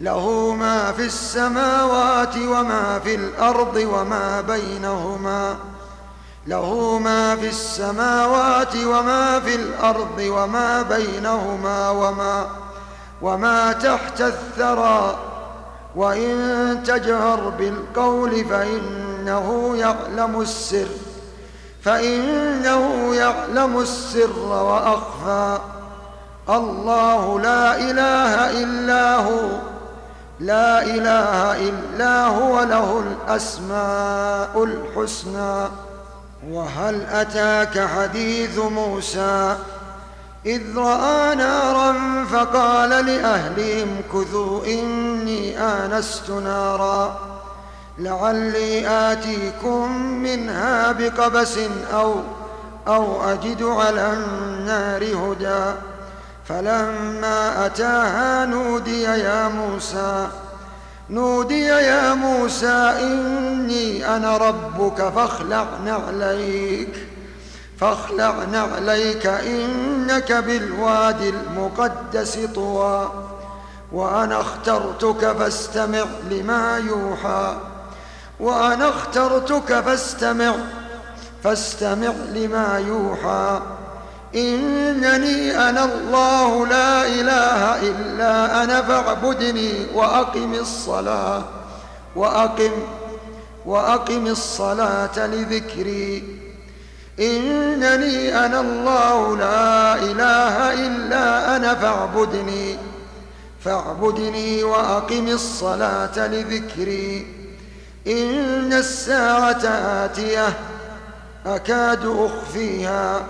له ما في السماوات وما في الأرض وما بينهما. له ما في السماوات وما في الأرض وما بينهما وما وما تحت الثرى. وإن تجهر بالقول فإنه يعلم السر فإنه يعلم السر وأخفى. الله لا إله إلا هو. لا إله إلا هو له الأسماء الحسنى. وهل أتاك حديث موسى؟ إذ رأى نارا فقال لأهلهم كثوا إني آنست نارا. لعلي آتيكم منها بقبس أو أو أجد على النار هدى. فلما أتاها نودي يا موسى نودي يا موسى إني أنا ربك فاخلع نعليك فاخلع نعليك إنك بالوادي المقدس طوى وأنا اخترتك فاستمع لما يوحى وأنا اخترتك فاستمع فاستمع لما يوحى. إنني أنا الله لا إله إلا أنا فاعبدني وأقم الصلاة وأقم وأقم الصلاة لذكري. إنني أنا الله لا إله إلا أنا فاعبدني فاعبدني وأقم الصلاة لذكري. إن الساعة آتية أكاد أخفيها.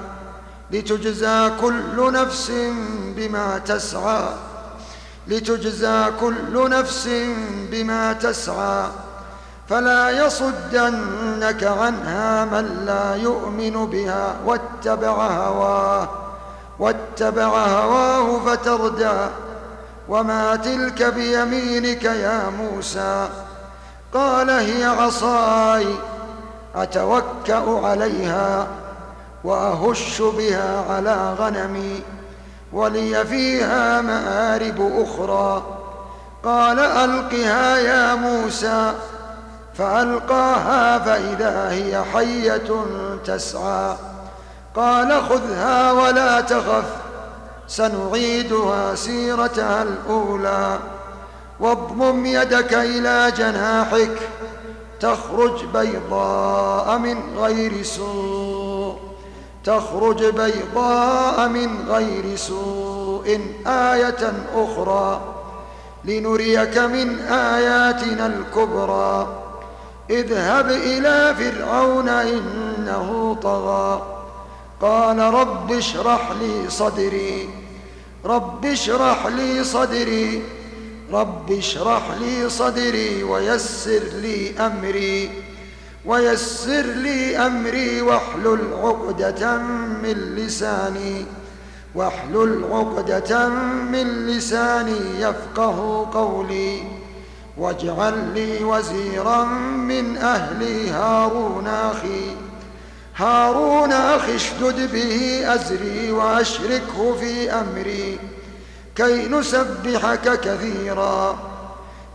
لتجزى كل نفس بما تسعى. لتجزى كل نفس بما تسعى. فلا يصدنك عنها من لا يؤمن بها واتبع هواه. واتبع هواه فتردى. وما تلك بيمينك يا موسى. قال هي عصاي أتوكأ عليها. وأهش بها على غنمي ولي فيها مآرب أخرى. قال ألقها يا موسى. فألقاها فإذا هي حية تسعى. قال خذها ولا تخف سنعيدها سيرتها الأولى. واضمم يدك إلى جناحك تخرج بيضاء من غير سوء. تخرج بيضاء من غير سوء آية أخرى لنريك من آياتنا الكبرى. اذهب إلى فرعون إنه طغى. قال رب اشرح لي صدري. رب اشرح لي صدري. رب اشرح لي صدري ويسر لي أمري. ويسر لي أمري واحلل عقدة من لساني واحلل عقدة من لساني يفقه قولي واجعل لي وزيرا من أهلي هارون أخي. هارون أخي اشدد به أزري وأشركه في أمري. كي نسبحك كثيرا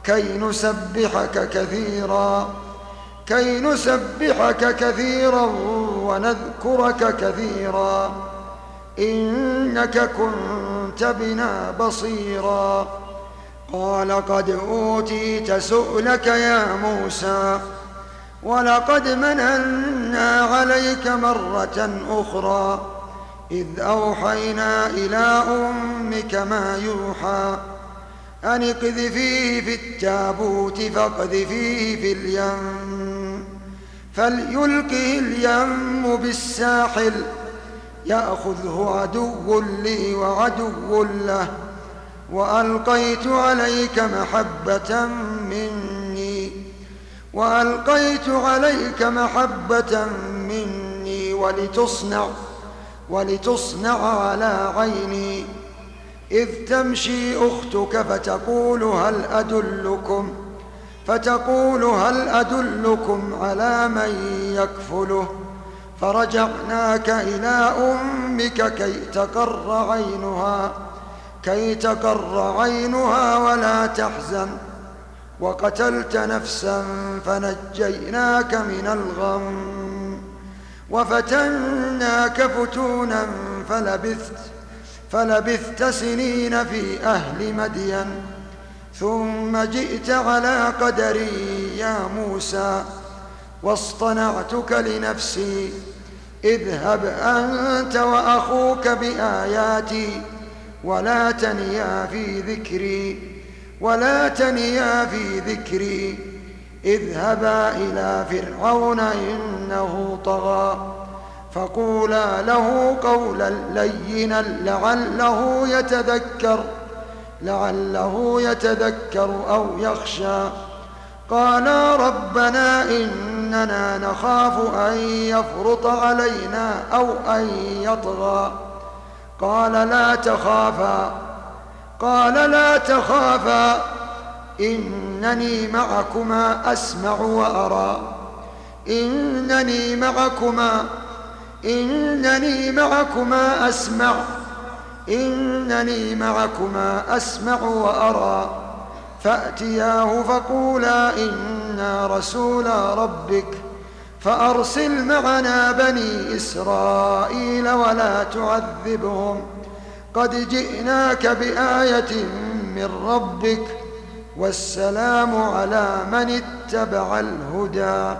كي نسبحك كثيرا. كي نسبحك كثيرا ونذكرك كثيرا. إنك كنت بنا بصيرا. قال قد أوتيت سؤلك يا موسى ولقد مننا عليك مرة أخرى. إذ أوحينا إلى أمك ما يوحى أن اقذفيه في التابوت فاقذفيه في اليم. فليلقه اليم بالساحل يأخذه عدو لي وعدو له وألقيت عليك محبة مني وألقيت عليك محبة مني ولتصنع ولتصنع على عيني إذ تمشي أختك فتقول هل أدلكم فتقول هل أدلكم على من يكفله؟ فرجعناك إلى أمك كي تقر عينها كي تقر عينها ولا تحزن. وقتلت نفسا فنجيناك من الغم وفتناك فتونا فلبثت فلبثت سنين في أهل مدين. ثم جئت على قدري يا موسى واصطنعتك لنفسي. اذهب أنت وأخوك بآياتي ولا تنيا في ذكري ولا تنيا في ذكري. اذهبا إلى فرعون إنه طغى فقولا له قولا لينا لعله يتذكر. لعله يتذكر أو يخشى. قالا ربنا إننا نخاف أن يفرط علينا أو أن يطغى. قال لا تخافا. قال لا تخافا. إنني معكما أسمع وأرى. إنني معكما. إنني معكما أسمع. إنني معكما أسمع وأرى. فأتياه فقولا إنا رسولا ربك. فأرسل معنا بني إسرائيل ولا تعذبهم. قد جئناك بآية من ربك. والسلام على من اتبع الهدى.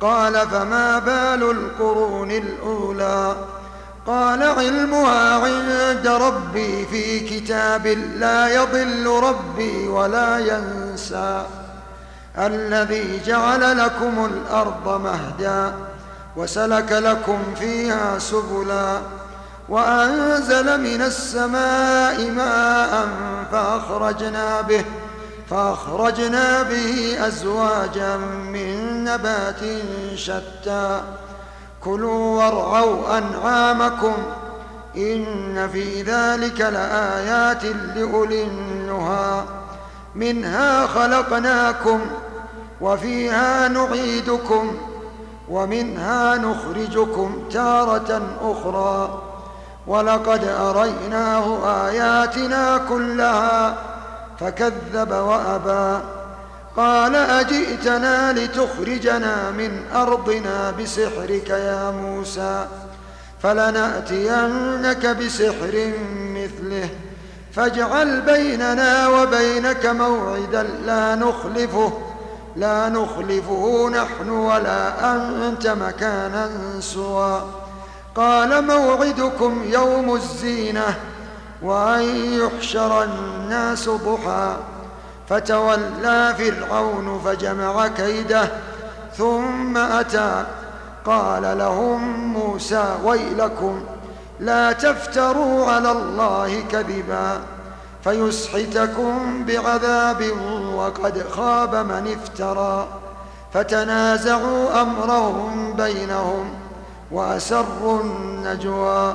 قال فما بال القرون الأولى؟ قال علمها عند ربي في كتاب لا يضل ربي ولا ينسى. الذي جعل لكم الأرض مهدا وسلك لكم فيها سبلا وأنزل من السماء ماء فأخرجنا به فأخرجنا به أزواجا من نبات شتى. كلوا وارعوا أنعامكم إن في ذلك لآيات لأولي النهى. منها خلقناكم وفيها نعيدكم ومنها نخرجكم تارة أخرى. ولقد أريناه آياتنا كلها فكذب وأبى. قال أجئتنا لتخرجنا من أرضنا بسحرك يا موسى فلنأتينك بسحر مثله فاجعل بيننا وبينك موعدا لا نخلفه لا نخلفه نحن ولا أنت مكانا سوى. قال موعدكم يوم الزينة وأن يحشر الناس ضحى. فتولى فرعون فجمع كيده ثم أتى. قال لهم موسى ويلكم لا تفتروا على الله كذبا فيسحتكم بعذاب وقد خاب من افترى. فتنازعوا أمرهم بينهم وأسروا النجوى.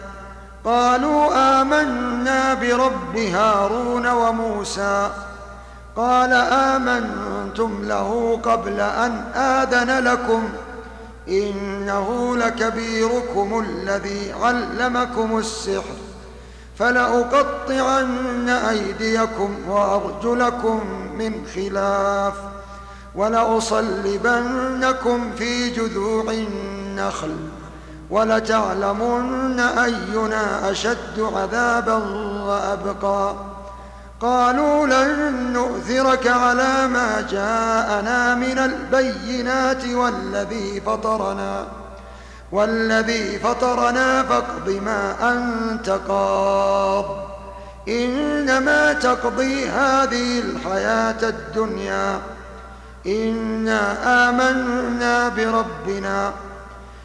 قالوا آمنا برب هارون وموسى. قال آمنتم له قبل أن آذن لكم. إنه لكبيركم الذي علمكم السحر. فلأقطعن أيديكم وأرجلكم من خلاف. ولأصلبنكم في جذوع النخل. ولتعلمن أينا أشد عذابا وأبقى. قالوا لن نؤثرك على ما جاءنا من البينات والذي فطرنا. والذي فطرنا فاقض ما أنت قاض. إنما تقضي هذه الحياة الدنيا. إنا آمنا بربنا.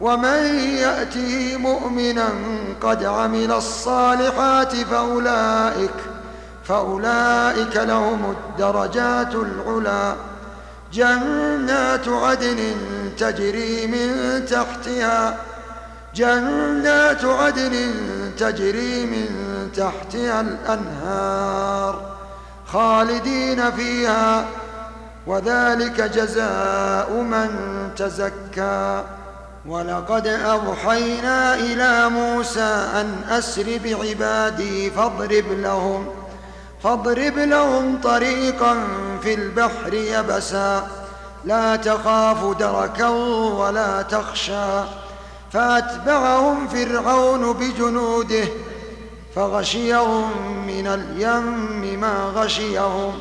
ومن يأته مؤمنا قد عمل الصالحات فأولئك فأولئك لهم الدرجات العلى جنات عدن تجري من تحتها جنات عدن تجري من تحتها الأنهار خالدين فيها. وذلك جزاء من تزكى. ولقد أوحينا إلى موسى أن أسر بعبادي فاضرب لهم فاضرب لهم طريقا في البحر يبسا لا تخاف دركا ولا تخشى فأتبعهم فرعون بجنوده فغشيهم من اليم ما غشيهم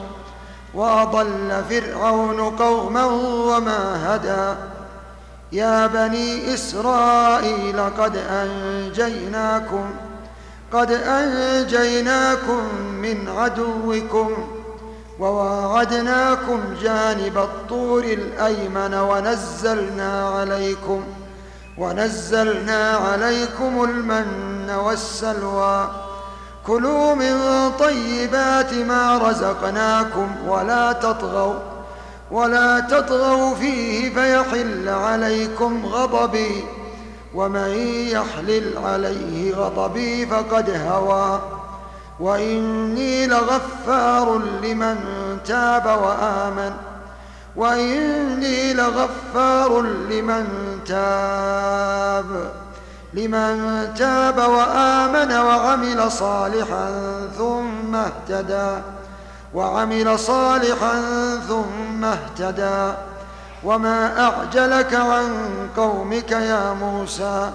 وأضل فرعون قوما وما هدى. يا بني إسرائيل قد أنجيناكم قد أنجيناكم من عدوكم وواعدناكم جانب الطور الأيمن ونزلنا عليكم ونزلنا عليكم المن والسلوى. كلوا من طيبات ما رزقناكم ولا تطغوا ولا تطغوا فيه فيحل عليكم غضبي ومن يحلل عليه غضبي فقد هوى وإني لغفار لمن تاب وآمن وإني لغفار لمن تاب لمن تاب وآمن وعمل صالحا ثم اهتدى وعمل صالحا ثم اهتدى. وما أعجلك عن قومك يا موسى؟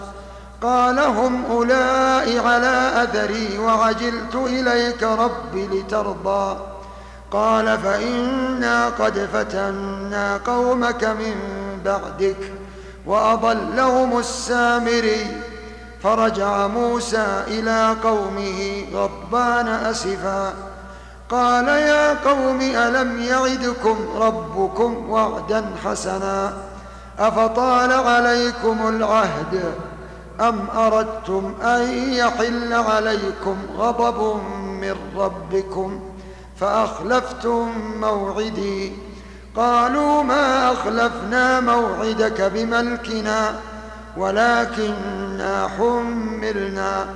قال هم أولئك على أثري وعجلت إليك رب لترضى. قال فإنا قد فتنا قومك من بعدك وأضلهم السامري. فرجع موسى إلى قومه غضبان أسفا. قال يا قوم ألم يعدكم ربكم وعدا حسنا أفطال عليكم العهد أم أردتم أن يحل عليكم غضب من ربكم فأخلفتم موعدي قالوا ما أخلفنا موعدك بملكنا ولكننا حملنا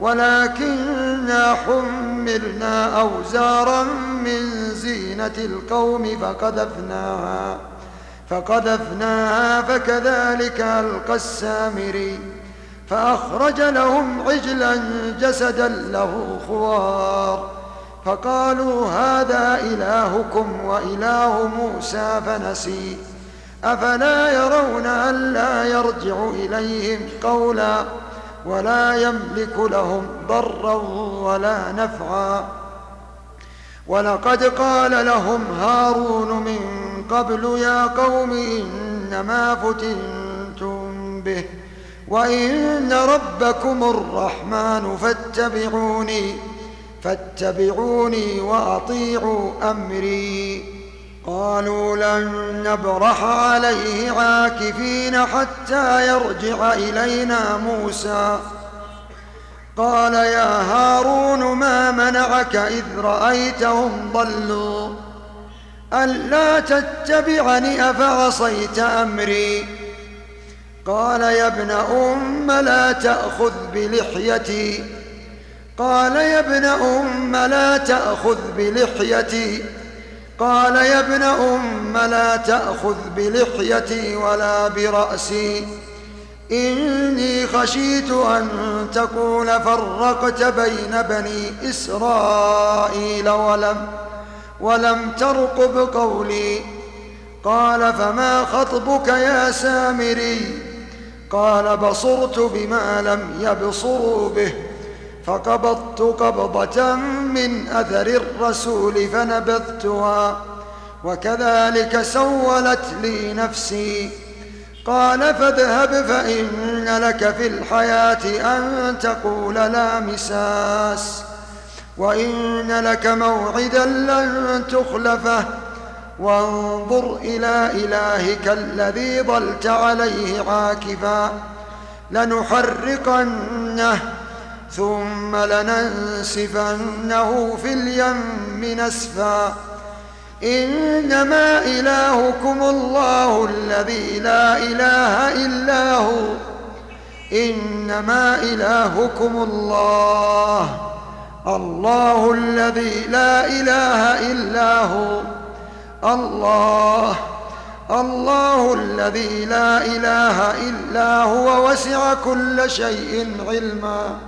ولكننا حملنا أوزارا من زينة القوم فقذفناها فقذفناها فكذلك ألقى السامري فأخرج لهم عجلا جسدا له خوار. فقالوا هذا إلهكم وإله موسى فنسي أفلا يرون ألا يرجع إليهم قولا؟ ولا يملك لهم ضرا ولا نفعا. ولقد قال لهم هارون من قبل يا قوم إنما فتنتم به وإن ربكم الرحمن فاتبعوني فاتبعوني وأطيعوا أمري. قالوا لن نبرح عليه عاكفين حتى يرجع إلينا موسى. قال يا هارون ما منعك إذ رأيتهم ضلوا؟ ألا تتبعني أفعصيت أمري؟ قال يا ابن أم لا تأخذ بلحيتي. قال يا ابن أم لا تأخذ بلحيتي. قال يا ابن أم لا تأخذ بلحيتي ولا برأسي. إني خشيت أن تكون فرقت بين بني إسرائيل ولم ولم ترقب قولي. قال فما خطبك يا سامري؟ قال بصرت بما لم يبصروا به. فقبضت قبضة من أثر الرسول فنبذتها وكذلك سولت لي نفسي. قال فاذهب فإن لك في الحياة أن تقول لا مساس وإن لك موعدا لن تخلفه وانظر إلى إلهك الذي ظلت عليه عاكفا لنحرقنه ثم لننسفنه في اليم نسفا. إنما إلهكم الله الذي لا إله إلا هو. إنما إلهكم الله. الله الذي لا إله إلا هو. الله. الله الذي لا إله إلا هو. وسع كل شيء علما.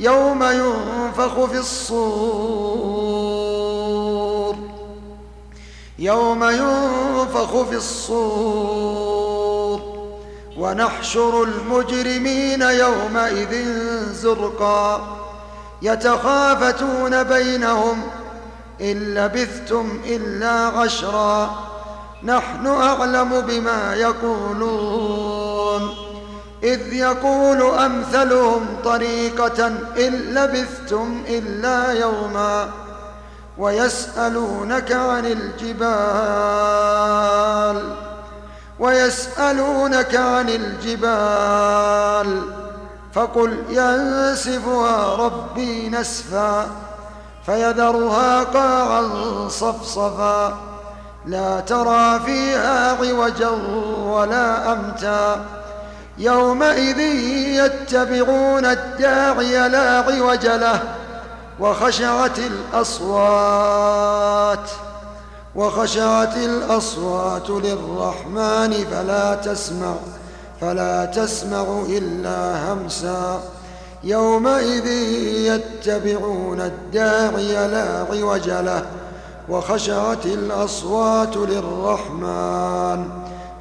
يوم ينفخ في الصور. يوم ينفخ في الصور. ونحشر المجرمين يومئذ زرقا. يتخافتون بينهم إن لبثتم إلا عشرا. نحن أعلم بما يقولون. إذ يقول أمثلهم طريقة إن لبثتم إلا يوما ويسألونك عن الجبال ويسألونك عن الجبال فقل ينسفها ربي نسفا فيذرها قاعا صفصفا لا ترى فيها عوجا ولا أمتا يومئذ يتبعون الداعي لا عوج له وخشعت الأصوات وخشعت الأصوات للرحمن فلا تسمع فلا تسمع إلا همسا. يومئذ يتبعون الداعي لا عوج له وخشعت الأصوات للرحمن.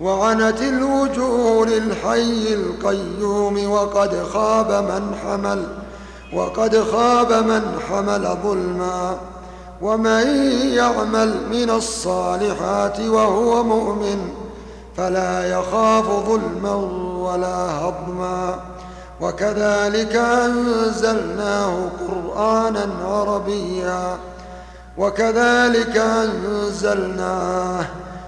وعنت الوجوه للحي القيوم وقد خاب من حمل وقد خاب من حمل ظلما. ومن يعمل من الصالحات وهو مؤمن فلا يخاف ظلما ولا هضما. وكذلك أنزلناه قرآنا عربيا. وكذلك أنزلناه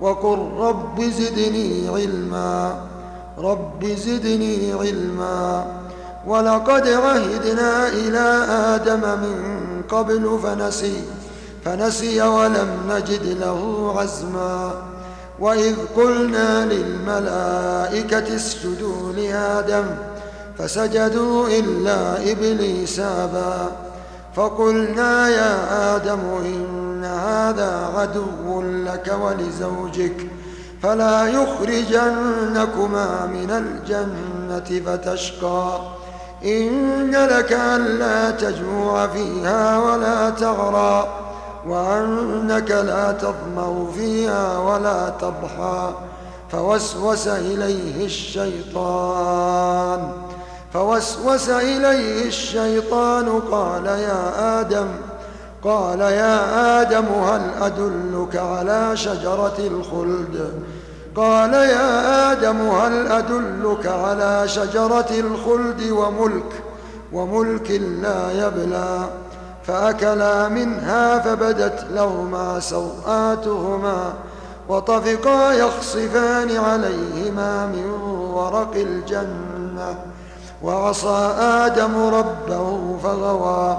وقل رب زدني علما. رب زدني علما. ولقد عهدنا إلى آدم من قبل فنسي فنسي ولم نجد له عزما. وإذ قلنا للملائكة اسجدوا لآدم فسجدوا إلا إبليس أبى. فقلنا يا آدم إن هذا عدو لك ولزوجك فلا يخرجنكما من الجنة فتشقى. إن لك ألا تجوع فيها ولا تغرى وأنك لا تظمأ فيها ولا تضحى. فوسوس إليه الشيطان فوسوس إليه الشيطان قال يا آدم قال يا آدم هل أدلك على شجرة الخلد؟ قال يا آدم هل أدلك على شجرة الخلد وملك؟ وملك لا يبلى. فأكلا منها فبدت لهما سوآتهما وطفقا يخصفان عليهما من ورق الجنة. وعصى آدم ربه فغوى.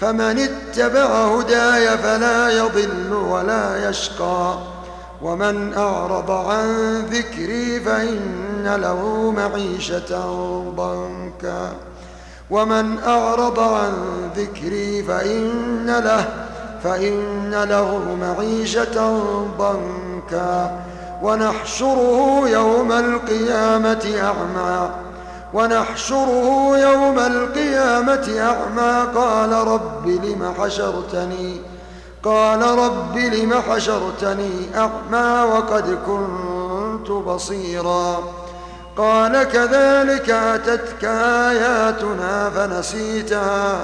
فمن اتبع هداي فلا يضل ولا يشقى. ومن أعرض عن ذكري فإن له معيشة ضنكا. ومن أعرض عن ذكري فإن له فإن له معيشة ضنكا. ونحشره يوم القيامة أعمى. ونحشره يوم القيامة أعمى. قال رب لم حشرتني؟ قال رب لم حشرتني أعمى وقد كنت بصيرا. قال كذلك أتتك آياتنا فنسيتها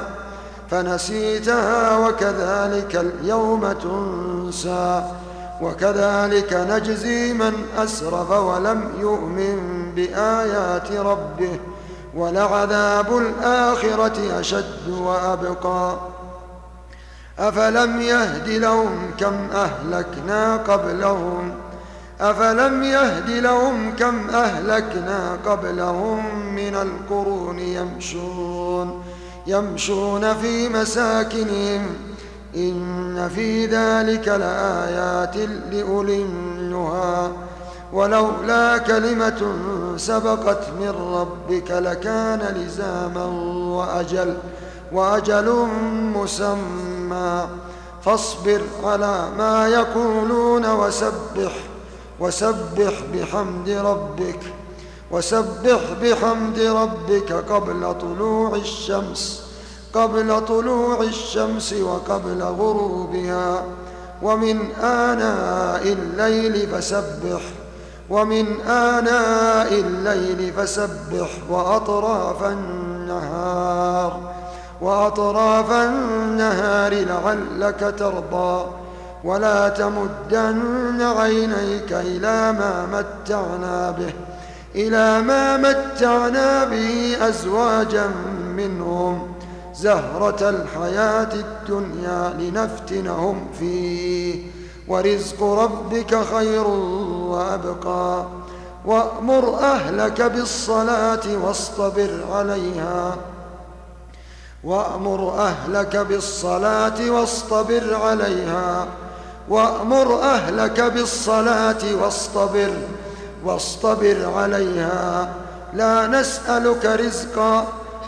فنسيتها وكذلك اليوم تنسى. وكذلك نجزي من أسرف ولم يؤمن بآيات ربه ولعذاب الآخرة أشد وأبقى. أفلم يهد لهم كم أهلكنا قبلهم؟ أفلم يهد لهم كم أهلكنا قبلهم من القرون يمشون يمشون في مساكنهم إن في ذلك لآيات لأولي النهى. ولولا كلمة سبقت من ربك لكان لزاما وأجل وأجل مسمى. فاصبر على ما يقولون وسبح وسبح بحمد ربك وسبح بحمد ربك قبل طلوع الشمس. قبل طلوع الشمس وقبل غروبها ومن آناء الليل فسبح ومن آناء الليل فسبح وأطراف النهار وأطراف النهار لعلك ترضى ولا تمدن عينيك إلى ما متعنا به إلى ما متعنا به أزواجا منهم. زهرة الحياة الدنيا لنفتنهم فيه. ورزق ربك خير وأبقى. وأمر أهلك بالصلاة واصطبر عليها. وأمر أهلك بالصلاة واصطبر عليها. وأمر أهلك بالصلاة واصطبر واصطبر عليها. لا نسألك رزقا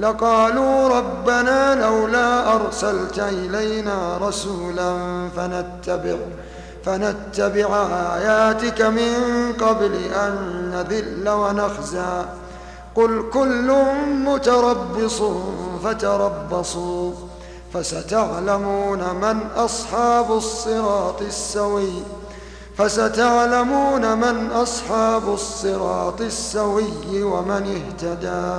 لقالوا ربنا لولا أرسلت إلينا رسولا فنتبع فنتبع آياتك من قبل أن نذل ونخزى. قل كل متربص فتربصوا فستعلمون من أصحاب الصراط السوي فستعلمون من أصحاب الصراط السوي ومن اهتدى.